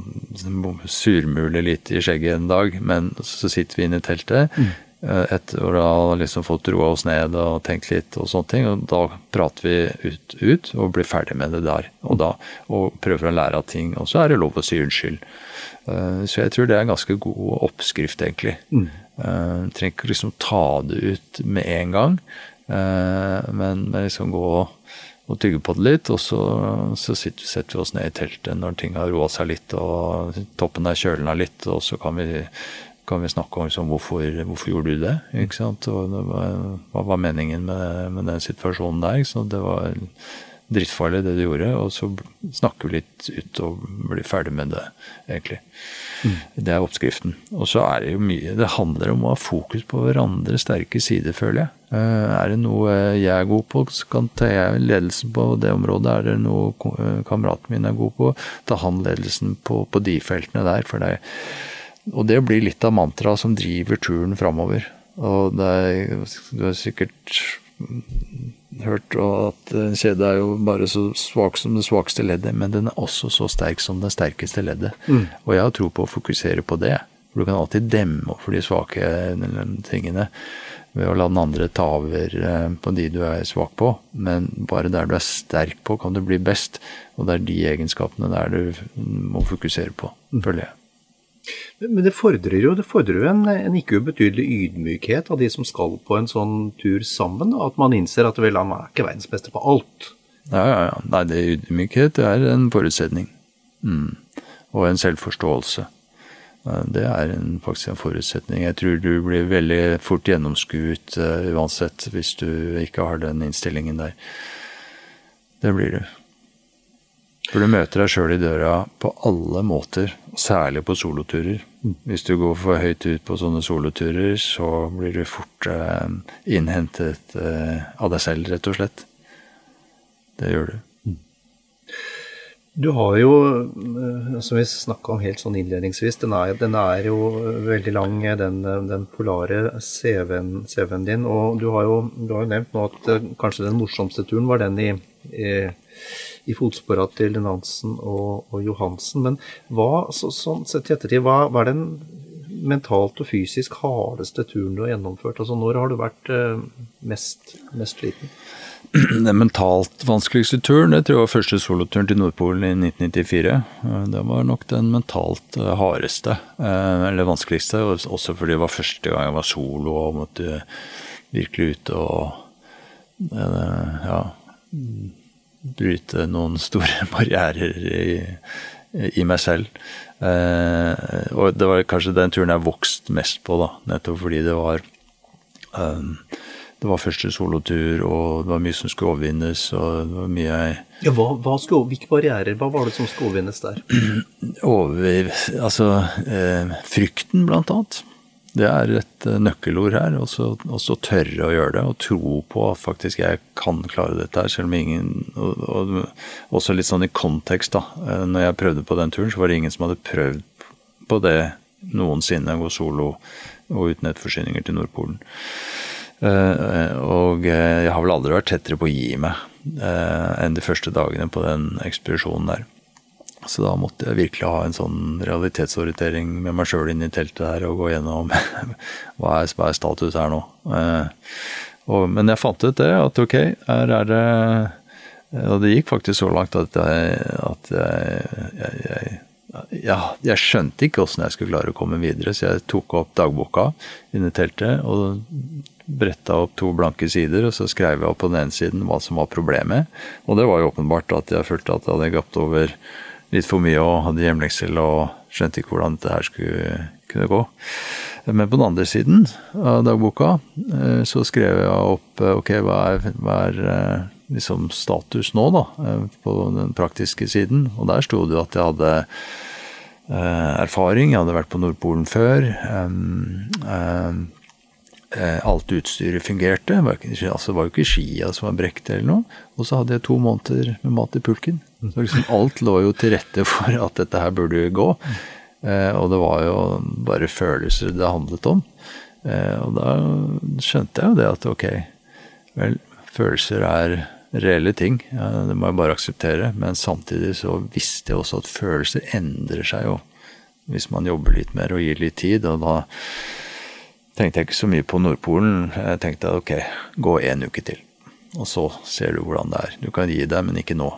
surmuler litt i skjegget en dag, men så sitter vi inne i teltet. Mm. Eh, etter å ha liksom fått roa oss ned og tenkt litt og sånne ting. Og da prater vi ut, ut og blir ferdig med det der og da. Og prøver å lære av ting. Og så er det lov å si unnskyld. Eh, så jeg tror det er en ganske god oppskrift, egentlig. Mm. Uh, trenger ikke liksom ta det ut med en gang, uh, men, men, liksom gå og tygge på det litt. Og så, så sitter, setter vi oss ned i teltet når ting har roa seg litt og toppen er kjølna litt, og så kan vi, kan vi snakke om liksom, hvorfor, hvorfor gjorde du det? Ikke sant? Og hva var meningen med, med den situasjonen der? Sant? Det var drittfarlig, det du gjorde. Og så snakker vi litt ut og blir ferdig med det, egentlig. Mm. Det er oppskriften. Og så er det jo mye Det handler om å ha fokus på hverandres sterke sider, føler jeg. Eh, er det noe jeg er god på, så kan ta jeg ledelsen på det området. Er det noe eh, kameraten min er god på, ta han ledelsen på, på de feltene der. For det, og det blir litt av mantraet som driver turen framover. Og det er, du har sikkert hørt at en kjede er jo bare så svak som det svakeste leddet, men den er også så sterk som det sterkeste leddet. Mm. Og jeg har tro på å fokusere på det. For du kan alltid demme opp for de svake tingene ved å la den andre ta over eh, på de du er svak på. Men bare der du er sterk på, kan du bli best. Og det er de egenskapene der du må fokusere på, mm. føler jeg. Men det fordrer jo, det fordrer jo en, en, ikke ubetydelig ydmykhet av de som skal på en sånn tur sammen. At man innser at vel, han er ikke verdensmester på alt. Ja, ja, ja. Nei, det ydmykhet er en forutsetning. Mm. Og en selvforståelse. Det er en, faktisk en forutsetning. Jeg tror du blir veldig fort gjennomskuet uh, uansett, hvis du ikke har den innstillingen der. Det blir du. For du møter deg sjøl i døra på alle måter, særlig på soloturer. Hvis du går for høyt ut på sånne soloturer, så blir du fort eh, innhentet eh, av deg selv, rett og slett. Det gjør du. Du har jo, eh, som vi snakka om helt sånn innledningsvis, den er, den er, jo veldig lang, den, den polare CV-en CV din. Og du har, jo, du har, jo, nevnt nå at eh, kanskje den morsomste turen var den i, i i fotsporene til Nansen og, og, Johansen. Men hva, så, sånn sett i ettertid, hva, hva, er den mentalt og fysisk hardeste turen du har gjennomført? Altså Når har du vært eh, mest, mest sliten? <clears throat> Den mentalt vanskeligste turen det tror jeg var første soloturen til Nordpolen i 1994. Eh, det var nok den mentalt eh, hardeste, eller vanskeligste. Også fordi det var første gang jeg var solo og måtte virkelig ut og ja, bryte noen store <laughs> barrierer i, i meg selv. Eh, og det var kanskje den turen jeg vokste mest på, da, nettopp fordi det var um, det var første solotur, og det var mye som skulle overvinnes. og det var mye jeg... Ja, hva, hva skulle, Hvilke barrierer hva var det som skulle overvinnes der? <clears throat> Over, altså, eh, frykten, blant annet. Det er et eh, nøkkelord her. Og så tørre å gjøre det, og tro på at faktisk jeg kan klare dette her, selv om ingen og, og, Også litt sånn i kontekst, da. Eh, når jeg prøvde på den turen, så var det ingen som hadde prøvd på det noensinne, gå solo og uten nettforsyninger til Nordpolen. Eh, og jeg har vel aldri vært tettere på å gi meg enn de første dagene på den ekspedisjonen der. Så da måtte jeg virkelig ha en sånn realitetsorientering med meg sjøl inn i teltet her og gå gjennom <laughs> hva er, hva er status her nå. Eh, og, men jeg fant ut det, at ok, her er det Og det gikk faktisk så langt at jeg, at jeg, jeg, jeg ja, jeg skjønte ikke åssen jeg skulle klare å komme videre, så jeg tok opp dagboka inni teltet og bretta opp to blanke sider, og så skrev jeg opp på den ene siden hva som var problemet. Og det var jo åpenbart at jeg følte at jeg hadde gapt over litt for mye og hadde hjemlengsel og skjønte ikke hvordan dette her skulle kunne gå. Men på den andre siden av dagboka eh, så skrev jeg opp eh, ok, hva er, hva er eh, liksom status nå, da, på den praktiske siden. Og der sto det at jeg hadde erfaring, jeg hadde vært på Nordpolen før. Alt utstyret fungerte. Altså, det var jo ikke skia som var brekt eller noe. Og så hadde jeg to måneder med mat i pulken. Så liksom alt lå jo til rette for at dette her burde gå. Eh, og det var jo bare følelser det handlet om. Eh, og da skjønte jeg jo det at ok, vel, følelser er reelle ting. Det må jeg bare akseptere. Men samtidig så visste jeg også at følelser endrer seg jo hvis man jobber litt mer og gir litt tid. Og da tenkte jeg ikke så mye på Nordpolen. Jeg tenkte ok, gå en uke til. Og så ser du hvordan det er. Du kan gi deg, men ikke nå.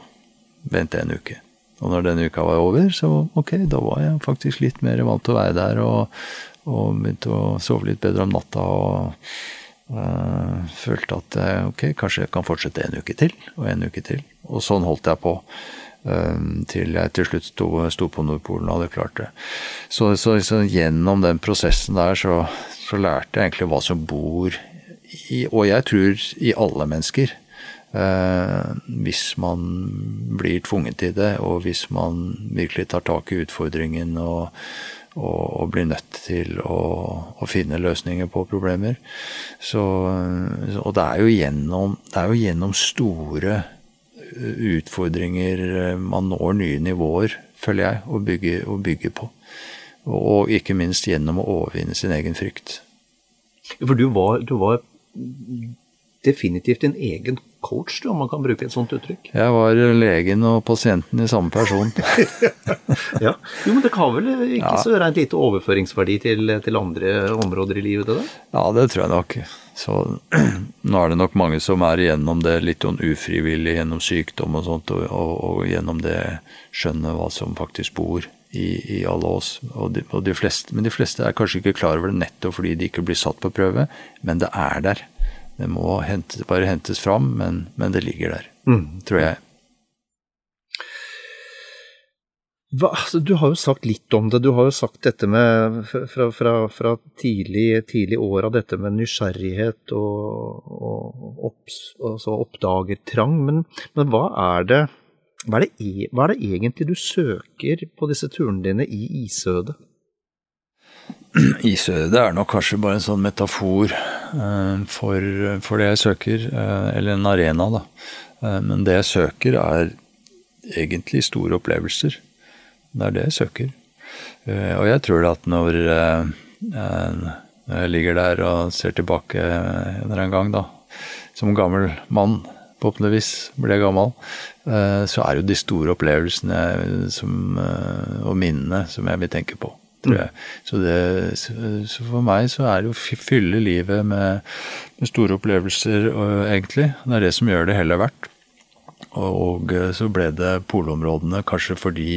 Vent en uke. Og når denne uka var over, så ok, da var jeg faktisk litt mer vant til å være der. Og, og begynte å sove litt bedre om natta. Og øh, følte at ok, kanskje jeg kan fortsette en uke til, og en uke til. Og sånn holdt jeg på. Øh, til jeg til slutt sto, sto på Nordpolen og hadde klart det. Så, så, så gjennom den prosessen der så, så, lærte jeg egentlig hva som bor i Og jeg tror i alle mennesker. Eh, hvis man blir tvunget til det, og hvis man virkelig tar tak i utfordringen og, og, og blir nødt til å, å, finne løsninger på problemer. Så, og det er, gjennom, det er jo gjennom store utfordringer man når nye nivåer, føler jeg, å bygge, å bygge på. Og ikke minst gjennom å overvinne sin egen frykt. For du var, du var definitivt en egen coach, om man kan bruke et sånt uttrykk. Jeg var legen og pasienten i samme person. <laughs> ja, jo, Men det kan vel ikke ja. så rent lite overføringsverdi til, til, andre områder i livet? det da? Ja, det tror jeg nok. Så <clears throat> nå er det nok mange som er igjennom det litt sånn ufrivillig gjennom sykdom og sånt, og, og, og gjennom det skjønne hva som faktisk bor i, i alle oss. Og de, og de fleste, men de fleste er kanskje ikke klar over det nettopp fordi de ikke blir satt på prøve, men det er der. Det må hente, bare hentes fram, men, men, det ligger der, mm. tror jeg. Hva, altså, du har jo sagt litt om det. Du har jo sagt dette med fra, fra, fra tidlig, tidlig år av dette med nysgjerrighet og, og opps, altså oppdagertrang. Men, men hva, er det, hva, er det, e, hva er det egentlig du søker på disse turene dine i isødet? Isødet er nok kanskje bare en sånn metafor Eh, for, for, det jeg søker, eh, eller en arena, da. Eh, men det jeg søker, er egentlig store opplevelser. Det er det jeg søker. Og jeg tror at når jeg ligger der og ser tilbake en eller annen gang, da, som gammel mann, forhåpentligvis blir jeg gammel, så er det jo de store opplevelsene som, og minnene som jeg vil tenke på tror jeg. Så, det, så, for meg så er det å fylle livet med, med store opplevelser, egentlig. Det er det som gjør det hele verdt. Og, og så ble det polområdene kanskje fordi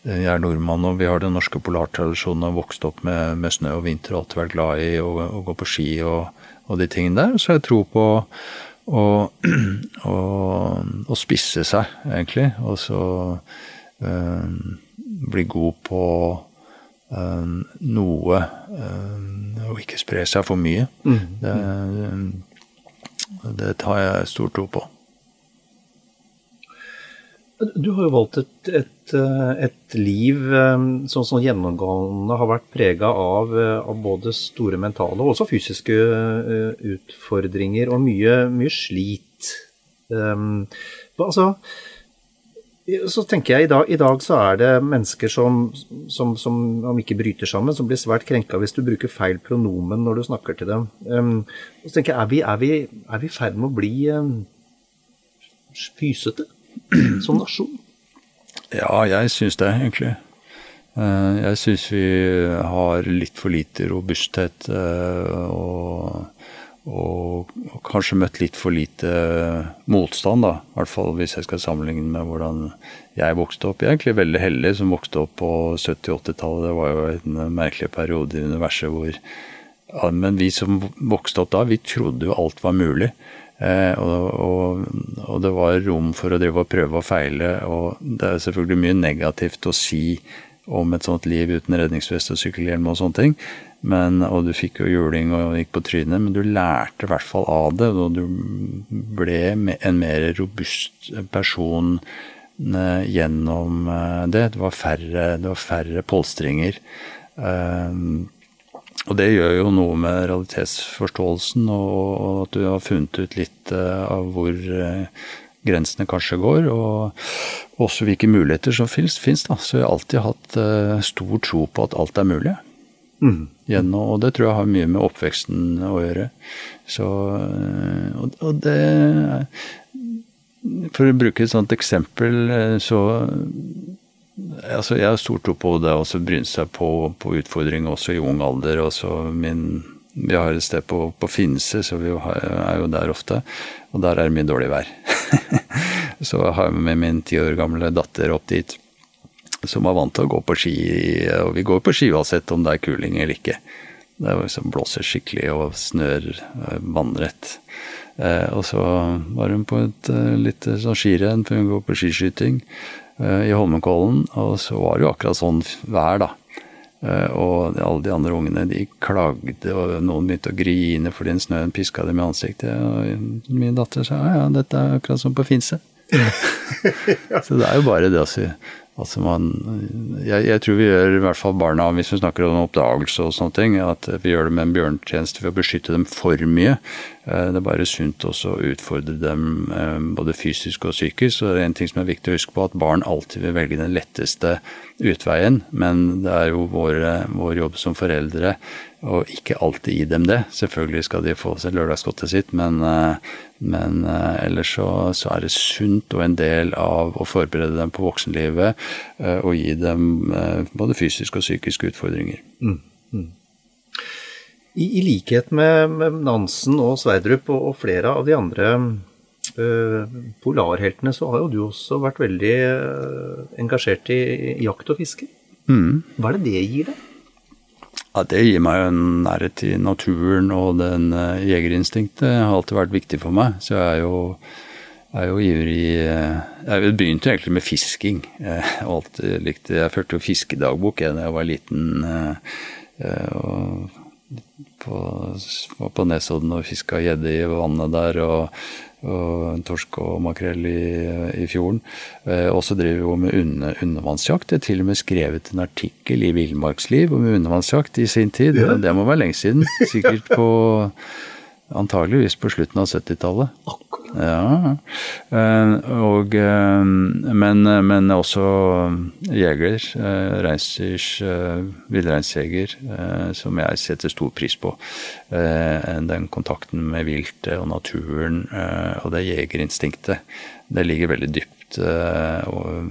jeg er nordmann og vi har den norske polartradisjonen og vokst opp med, med, snø og vinter og alltid vært glad i å, gå på ski og, og, de tingene der. Så jeg tror på <clears throat> å, spisse seg, egentlig. Og så øh, bli god på Eh, noe eh, og ikke spre seg for mye. Mm. Det, det, tar jeg stor tro på. Du har jo valgt et, et, et liv som, som gjennomgående har vært prega av, av, både store mentale og også fysiske utfordringer og mye, mye slit. Um, altså, så tenker jeg i dag, i dag så er det mennesker som, som, som, om ikke bryter sammen, som blir svært krenka hvis du bruker feil pronomen når du snakker til dem. Um, så tenker jeg, er vi, i ferd med å bli um, fysete <clears throat> som nasjon? Ja, jeg syns det, egentlig. Uh, jeg syns vi har litt for lite robusthet uh, og, og, og, kanskje møtt litt for lite motstand, da. I hvert fall hvis jeg skal sammenligne med hvordan jeg vokste opp. Jeg er egentlig veldig heldig som vokste opp på 70-80-tallet. Det var jo en merkelig periode i universet hvor ja, Men vi som vokste opp da, vi trodde jo alt var mulig. Eh, og, og, og, det var rom for å drive og prøve og feile. Og det er selvfølgelig mye negativt å si om et sånt liv uten redningsvest og sykkelhjelm og sånne ting. Men, og du fikk jo juling og gikk på trynet, men du lærte i hvert fall av det. Og du ble en mer robust person eh, gjennom eh, det. Det var færre, det var færre polstringer. Um, og det gjør jo noe med realitetsforståelsen, og, at du har funnet ut litt av hvor grensene kanskje går, og også hvilke muligheter som fins. Så jeg har alltid hatt stor tro på at alt er mulig. Mm. Gjennom, og det tror jeg har mye med oppveksten å gjøre. Så, eh, og, og det For å bruke et sånt eksempel, eh, så altså Jeg har stor tro på det å bryne seg på, på utfordringer også i ung alder. Også min, vi har et sted på, på Finse, så vi er jo der ofte. Og der er det mye dårlig vær. <laughs> så jeg har med min ti år gamle datter opp dit som er vant til å gå på ski. Og vi går på ski uansett om det er kuling eller ikke. Det liksom blåser skikkelig og snør eh, vannrett. Eh, og så var hun på et eh, lite sånn skirenn, for hun går på skiskyting i Holmenkollen. Og så var det jo akkurat sånn vær, da. Og alle de andre ungene de klagde, og noen begynte å grine fordi snøen piska dem i ansiktet. Og min datter sa ja, ja, dette er akkurat som på Finse. <laughs> så det er jo bare det å si Altså man, jeg, jeg, tror vi gjør i hvert fall barna, hvis vi snakker om oppdagelse og sånne ting, at vi gjør det med en bjørnetjeneste ved å beskytte dem for mye. Eh, det er bare sunt også å utfordre dem eh, både fysisk og psykisk. Og en ting som er viktig å huske på, at barn alltid vil velge den letteste utveien. Men det er jo vår, vår jobb som foreldre å ikke alltid gi dem det. Selvfølgelig skal de få seg lørdagsgodtet sitt, men, eh, men ellers så, så, er det sunt og en del av å forberede dem på voksenlivet og gi dem både fysiske og psykiske utfordringer. Mm. Mm. I, I, likhet med, med, Nansen og Sverdrup og, og flere av de andre uh, polarheltene, så har jo du også vært veldig uh, engasjert i, i, jakt og fiske. Mm. Hva er det det gir deg? Ja, Det gir meg jo en nærhet til naturen, og den uh, jegerinstinktet har alltid vært viktig for meg. Så jeg er jo, jeg er jo ivrig Jeg begynte egentlig med fisking. Jeg, alltid likte, jeg førte jo fiskedagbok da jeg var liten. og på, på Nesodden og fiska gjedde i vannet der. og, og torsk og makrell i, i fjorden. Eh, og så driver vi med under, undervannsjakt. Jeg har til og med skrevet en artikkel i Villmarksliv om undervannsjakt i sin tid. Ja. Det må være lenge siden. <laughs> Sikkert på Antageligvis på slutten av 70-tallet. Ja. Eh, og, eh, men, men også jeger, eh, reinsdyrs, villreinsjeger, som jeg setter stor pris på. Den kontakten med viltet og naturen og det jegerinstinktet. Det ligger veldig dypt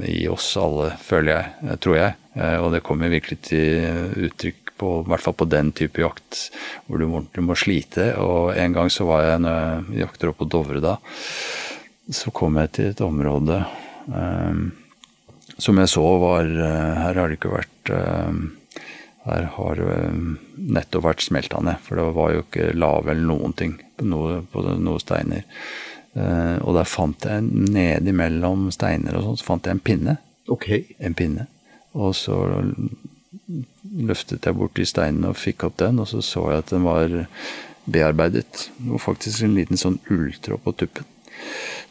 i oss alle, føler jeg, tror jeg. Og det kommer virkelig til uttrykk på, i hvert fall på den type jakt, hvor du må, du må slite. Og en gang så var jeg når jeg jakter opp på Dovre da, så kom jeg til et område um, som jeg så var uh, Her har det ikke vært um, her har det nettopp vært smelta ned, for det var jo ikke lave eller noen ting på noen noe steiner. Uh, og der fant jeg nede mellom steiner og sånn, så fant jeg en pinne. Okay. En pinne. Og så løftet jeg bort steinen og fikk opp den, og så så jeg at den var bearbeidet. Det var faktisk en liten sånn ulltråd på tuppen.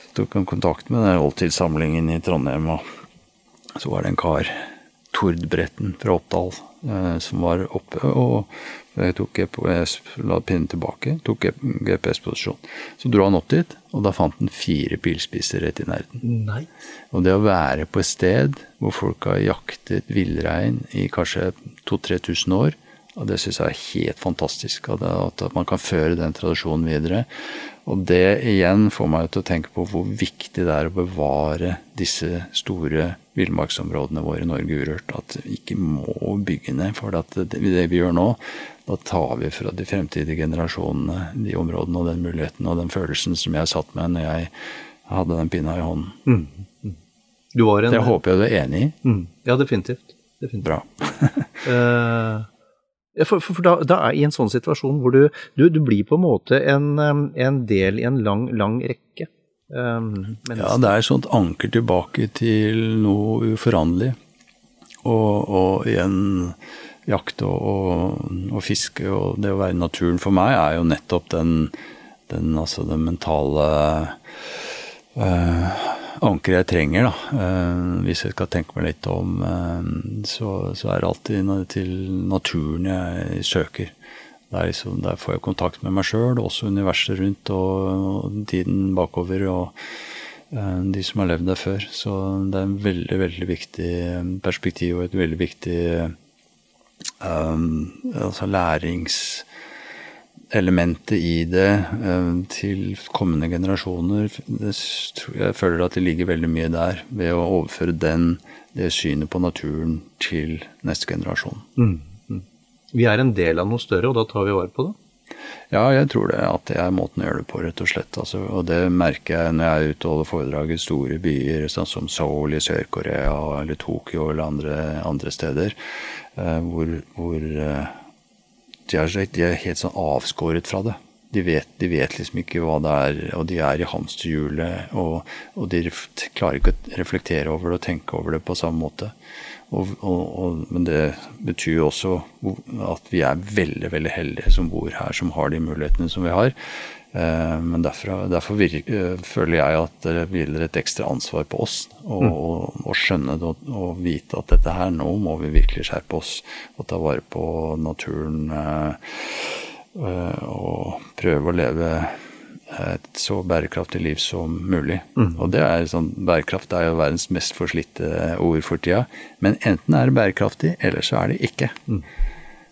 Så tok han kontakt med den oldtidssamlingen i Trondheim, og så var det en kar, Tord Bretten fra Oppdal, eh, som var oppe og jeg, tok, jeg la pinnen tilbake, tok GPS-posisjon. Så dro han opp dit, og da fant han fire pilspisser rett i nærheten. Nei. Og det å være på et sted hvor folk har jaktet villrein i kanskje 2000-3000 år, og det syns jeg er helt fantastisk. At man kan føre den tradisjonen videre. Og det igjen får meg til å tenke på hvor viktig det er å bevare disse store villmarksområdene våre i Norge urørt. At vi ikke må bygge ned. For det, vi gjør nå, da tar vi fra de fremtidige generasjonene de områdene og den muligheten og den følelsen som jeg satt med når jeg hadde den pinna i hånden. Mm. Mm. En, det håper jeg du er enig i. Mm. Ja, definitivt. definitivt. Bra. uh, <laughs> for, for, for da, da, er i en sånn situasjon hvor du, du, du blir på en måte en, en, del i en lang, lang rekke. Um, ja, det er et sånt anker tilbake til noe uforanderlig. Og, og igjen jakt og, og, og, fiske og det å være i naturen for meg er jo nettopp den, den, altså den mentale uh, ankeret jeg trenger, da. Uh, hvis jeg skal tenke meg litt om, uh, så, så, er det alltid til naturen jeg søker. Liksom, der får jeg kontakt med meg sjøl, også universet rundt og, tiden bakover. og de som har levd der før. Så det er en veldig, veldig viktig perspektiv og et veldig viktig um, altså læringselementet i det um, til kommende generasjoner. Jeg føler at det ligger veldig mye der ved å overføre den, det synet på naturen til neste generasjon. Mm. Mm. Vi er en del av noe større, og da tar vi vare på det? Ja, jeg tror det. At det er måten å gjøre det på, rett og slett. Altså, og det merker jeg når jeg er ute og holder foredrag i store byer, sånn som Seoul i Sør-Korea eller Tokyo eller andre, andre steder. Eh, hvor, hvor er, de, er, helt sånn avskåret fra det. De vet, de vet, liksom ikke hva det er, og de er i hamsterhjulet. Og, og, de klarer ikke å reflektere over det og tenke over det på samme måte. Og, og, men det betyr jo også at vi er veldig veldig heldige som bor her, som har de mulighetene som vi har. Eh, men derfor, derfor virker, eh, føler jeg at det hviler et ekstra ansvar på oss å mm. skjønne det og, og, vite at dette her, nå må vi virkelig skjerpe oss og ta vare på naturen. Eh, og prøve å leve et så bærekraftig liv som mulig. Mm. Og det er sånn, Bærekraft er jo verdens mest forslitte ord for tida. Men enten er det bærekraftig, eller så er det ikke. Mm.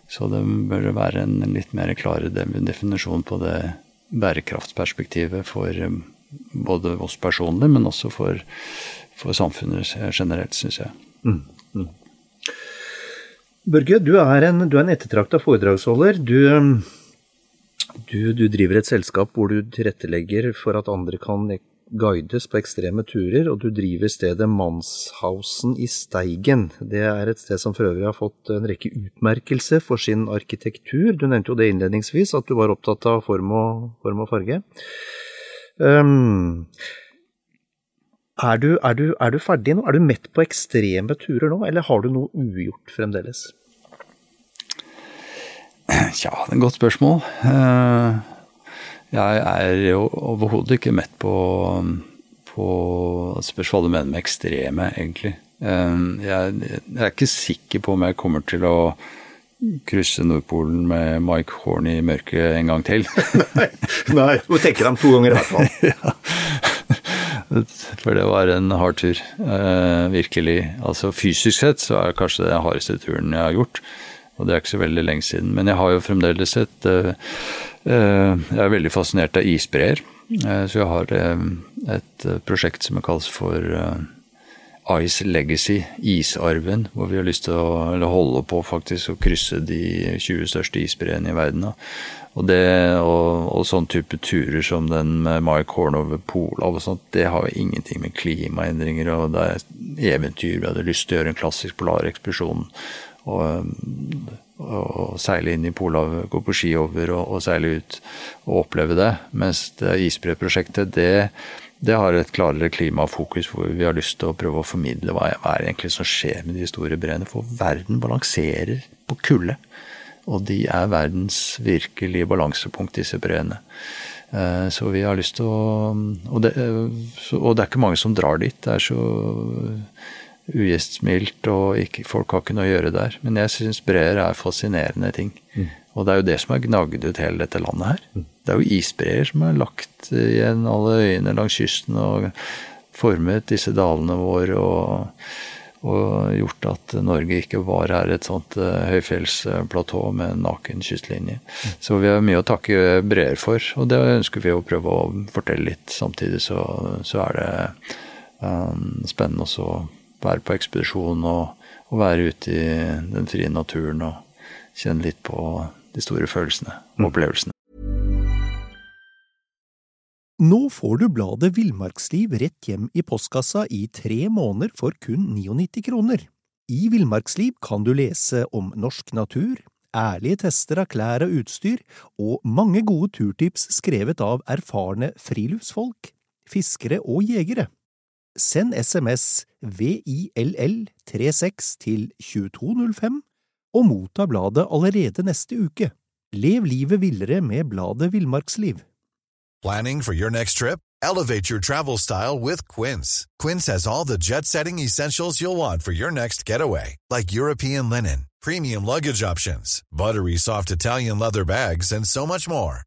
Så det bør være en litt mer klar definisjon på det bærekraftsperspektivet for um, både oss personlig, men også for, for samfunnet generelt, syns jeg. Mm. Mm. Børge, du er en, du en ettertrakta foredragsholder. Du, um, du, du, driver et selskap hvor du tilrettelegger for at andre kan guides på ekstreme turer, og du driver stedet Mannshausen i Steigen. Det er et sted som for øvrig har fått en rekke utmerkelser for sin arkitektur. Du nevnte jo det innledningsvis, at du var opptatt av form og, form og farge. Um, er, du, er, du, er du ferdig nå? Er du mett på ekstreme turer nå, eller har du noe ugjort fremdeles? Tja, det er et godt spørsmål. Uh jeg er jo overhodet ikke mett på, på Spørs hva du mener med ekstreme, egentlig. Ehm, jeg, jeg, er ikke sikker på om jeg kommer til å krysse Nordpolen med Mike Horn i mørket en gang til. nei, <laughs> nei, du må tenke dem to ganger i hvert fall. <laughs> ja. For det var en hard tur, eh, virkelig. Altså Fysisk sett så er det kanskje den hardeste turen jeg har gjort. Og det er ikke så veldig lenge siden. Men jeg har jo fremdeles et uh, uh, jeg er veldig fascinert av isbreer. Uh, så jeg har et prosjekt som kalles for Ice Legacy, isarven, hvor vi har lyst til å holde på faktisk å krysse de 20 største isbreene i verden. Og, det, og, og sånn type turer som den med Mike Horn over Pola og sånt, det har jo ingenting med klimaendringer og det er eventyr. Vi hadde lyst til å gjøre en klassisk polarekspedisjon. Og å seile inn i Polhavet, gå på ski over og, og, seile ut og oppleve det. Mens det isbreprosjektet, det, det har et klarere klimafokus hvor vi har lyst til å prøve å formidle hva, hva er egentlig som skjer med de store breene. For verden balanserer på kulde. Og de er verdens virkelige balansepunkt, disse breene. Eh, så vi har lyst til å og det, og det er ikke mange som drar dit. Det er så ugjestmildt, og ikke, folk har ikke noe å gjøre der. Men jeg syns breer er fascinerende ting. Mm. Og det er jo det som har gnagd ut hele dette landet her. Mm. Det er jo isbreer som er lagt igjen alle øyene langs kysten og formet disse dalene våre og, og gjort at Norge ikke var her et sånt uh, høyfjellsplatå med en naken kystlinje. Mm. Så vi har mye å takke breer for, og det ønsker vi å prøve å fortelle litt. Samtidig så, så er det um, spennende også være på ekspedisjon og, og, være ute i den frie naturen og kjenne litt på de store følelsene og opplevelsene. Nå får du bladet Villmarksliv rett hjem i postkassa i tre måneder for kun 99 kroner. I Villmarksliv kan du lese om norsk natur, ærlige tester av klær og utstyr, og mange gode turtips skrevet av erfarne friluftsfolk, fiskere og jegere. Send SMS VILL36 til 2205 og motta bladet allerede neste uke. Lev livet villere med bladet Villmarksliv. Planning for your next trip? Elevate your travel style with Quince. Quince has all the jet setting essentials you'll want for your next getaway, like European linen, premium luggage options, buttery soft Italian leather bags, and so much more.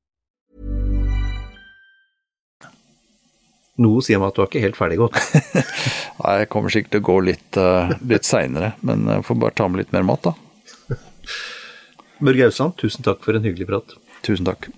Noe sier meg at du er ikke helt ferdig gått. <laughs> Nei, Jeg kommer sikkert til å gå litt, uh, litt seinere, men jeg får bare ta med litt mer mat, da. Børge Ausland, tusen takk for en hyggelig prat. Tusen takk.